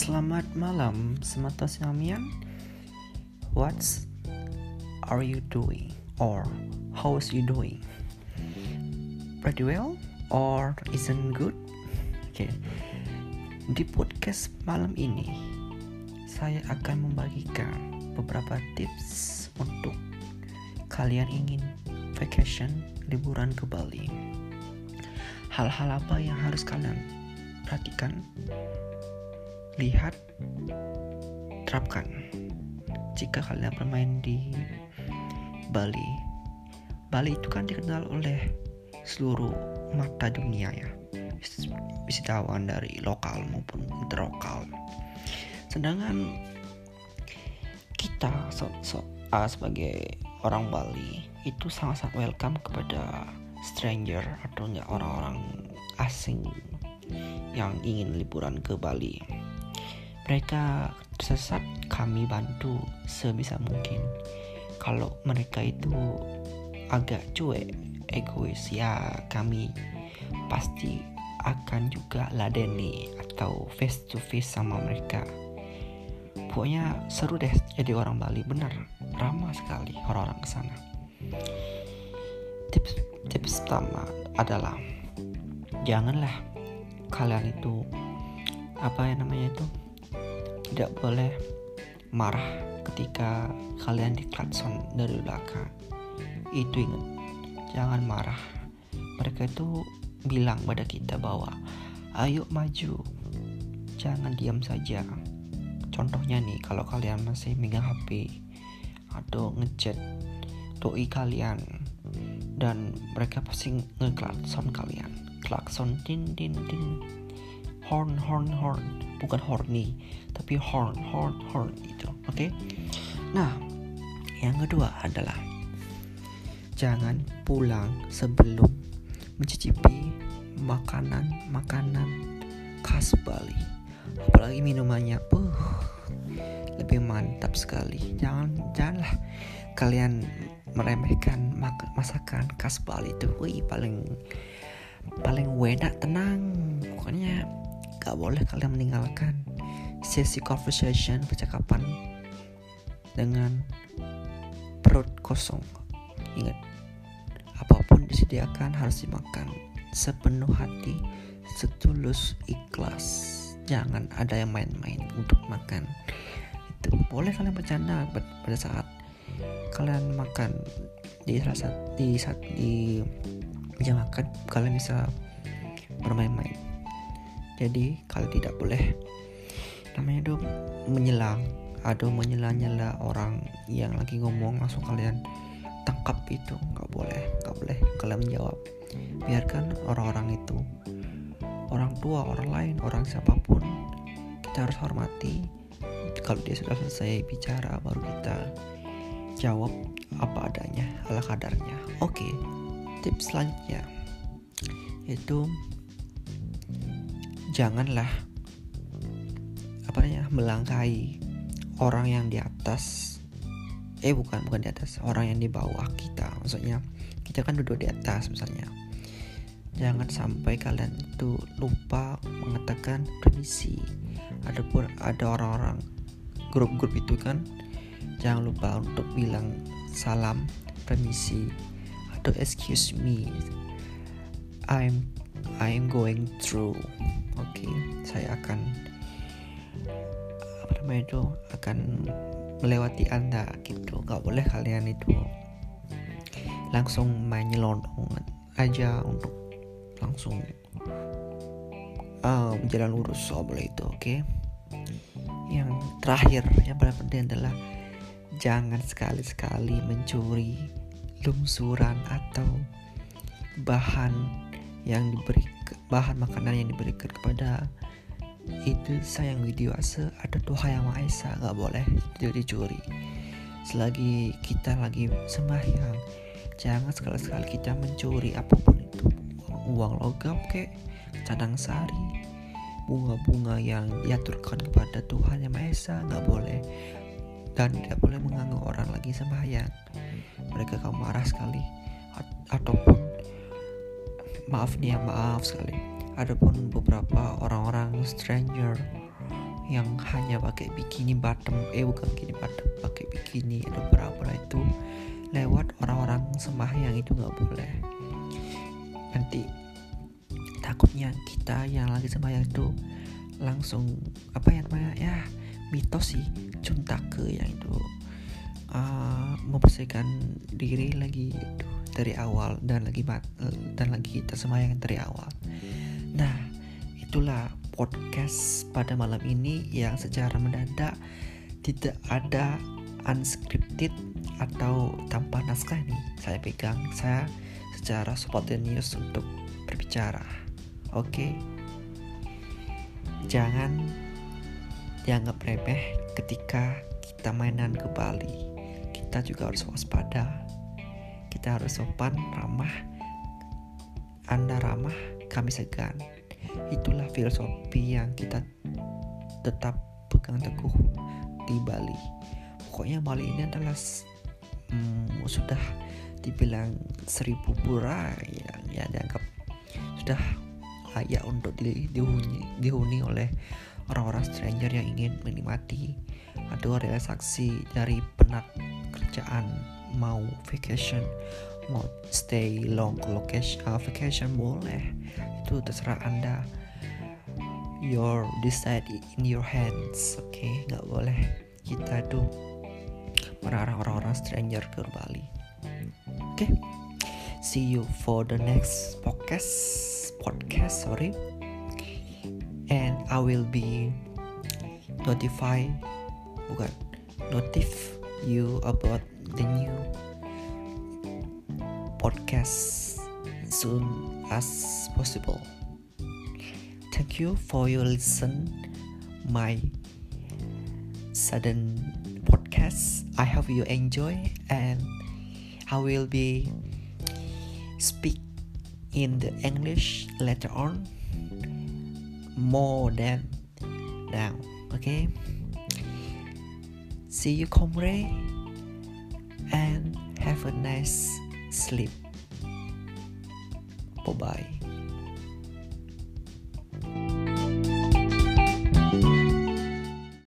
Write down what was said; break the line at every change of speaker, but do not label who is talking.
Selamat malam, semata siamian. What are you doing? Or how's you doing? Pretty well? Or isn't good? Oke. Okay. Di podcast malam ini, saya akan membagikan beberapa tips untuk kalian ingin vacation liburan ke Bali. Hal-hal apa yang harus kalian perhatikan lihat, terapkan. Jika kalian bermain di Bali, Bali itu kan dikenal oleh seluruh mata dunia ya, wisatawan dari lokal maupun interlokal. Sedangkan kita so, so, uh, sebagai orang Bali itu sangat-sangat welcome kepada stranger atau orang-orang asing yang ingin liburan ke Bali mereka tersesat kami bantu sebisa mungkin. Kalau mereka itu agak cuek egois ya kami pasti akan juga ladeni atau face to face sama mereka. Pokoknya seru deh jadi orang Bali benar ramah sekali orang-orang ke sana. Tips tips pertama adalah janganlah kalian itu apa yang namanya itu tidak boleh marah ketika kalian diklakson dari belakang. Itu ingat, jangan marah. Mereka itu bilang pada kita bahwa ayo maju, jangan diam saja. Contohnya nih, kalau kalian masih megang HP atau ngechat doi kalian dan mereka pasti ngeklakson kalian. Klakson tin tin tin horn horn horn bukan horny tapi horn horn horn itu oke? Okay? nah yang kedua adalah jangan pulang sebelum mencicipi makanan-makanan khas Bali. Apalagi minumannya uh lebih mantap sekali. Jangan janganlah kalian meremehkan masakan khas Bali itu. Wih paling paling enak tenang pokoknya gak boleh kalian meninggalkan sesi conversation percakapan dengan perut kosong. Ingat apa pun disediakan harus dimakan sepenuh hati setulus ikhlas. Jangan ada yang main-main untuk makan. Itu boleh kalian bercanda pada saat kalian makan di saat di saat di meja makan kalian bisa bermain-main jadi kalian tidak boleh namanya itu menyelang atau menyela-nyela orang yang lagi ngomong langsung kalian tangkap itu. Nggak boleh nggak boleh kalian menjawab. Biarkan orang-orang itu orang tua orang lain orang siapa pun kita harus hormati. Kalau dia sudah selesai bicara baru kita jawab apa adanya ala kadarnya. Oke tips selanjutnya yaitu janganlah apa namanya melangkahi orang yang di atas. Eh bukan bukan di atas orang yang di bawah kita. Maksudnya kita kan duduk di atas misalnya. Jangan sampai kalian itu lupa mengatakan permisi ada pun ada orang-orang grup-grup itu kan jangan lupa untuk bilang salam permisi. Atau excuse me I'm I'm going through saya akan apa namanya itu akan melewati anda gitu nggak boleh kalian itu langsung main nyelonong aja untuk langsung uh, jalan lurus soal boleh itu oke okay? yang terakhir yang paling penting adalah jangan sekali-sekali mencuri lungsuran atau bahan yang diberi bahan makanan yang diberikan kepada itu sayang video ase ada Tuhan yang Maha Esa nggak boleh jadi curi selagi kita lagi sembahyang jangan sekali-sekali kita mencuri apa pun itu. Uang logam kek cadang sari bunga-bunga yang diaturkan kepada Tuhan yang Maha Esa nggak boleh. Dan tidak boleh mengganggu orang lagi sembahyang. Mereka akan marah sekali ataupun maaf nih ya maaf sekali ada pun beberapa orang-orang stranger yang hanya pakai bikini bottom eh bukan bikini bottom pakai bikini atau bra-bra itu lewat orang-orang sembahyang itu nggak boleh. Nanti takutnya kita yang lagi sembahyang itu langsung apa ya namanya ya mitos sih ke yang itu uh, membersihkan diri lagi dari awal dan lagi dan lagi kita sembahyang dari awal nah itulah podcast pada malam ini yang secara mendadak tidak ada unscripted atau tanpa naskah nih saya pegang saya secara spontaneous untuk berbicara. Oke? Okay? jangan dianggap remeh ketika kita mainan ke Bali. Kita juga harus waspada. Kita harus sopan ramah anda ramah kami segan. Itulah filosofi yang kita tetap pegang teguh di Bali. Pokoknya Bali ini adalah hmm, sudah dibilang seribu pura yang ya dianggap sudah layak untuk di, dihuni, dihuni oleh orang-orang stranger yang ingin menikmati atau relaksasi dari penat kerjaan mau vacation mau stay long location uh, vacation boleh itu terserah anda your decide in your hands oke okay? nggak boleh kita tuh melarang orang-orang stranger ke Bali oke okay? see you for the next podcast podcast sorry and I will be notify bukan notif you about the new podcast soon as possible. Thank you for your listen my sudden podcast. I hope you enjoy and I will be speak in the English later on more than now. Okay. See you, comrade, and have a nice sleep. Bye bye.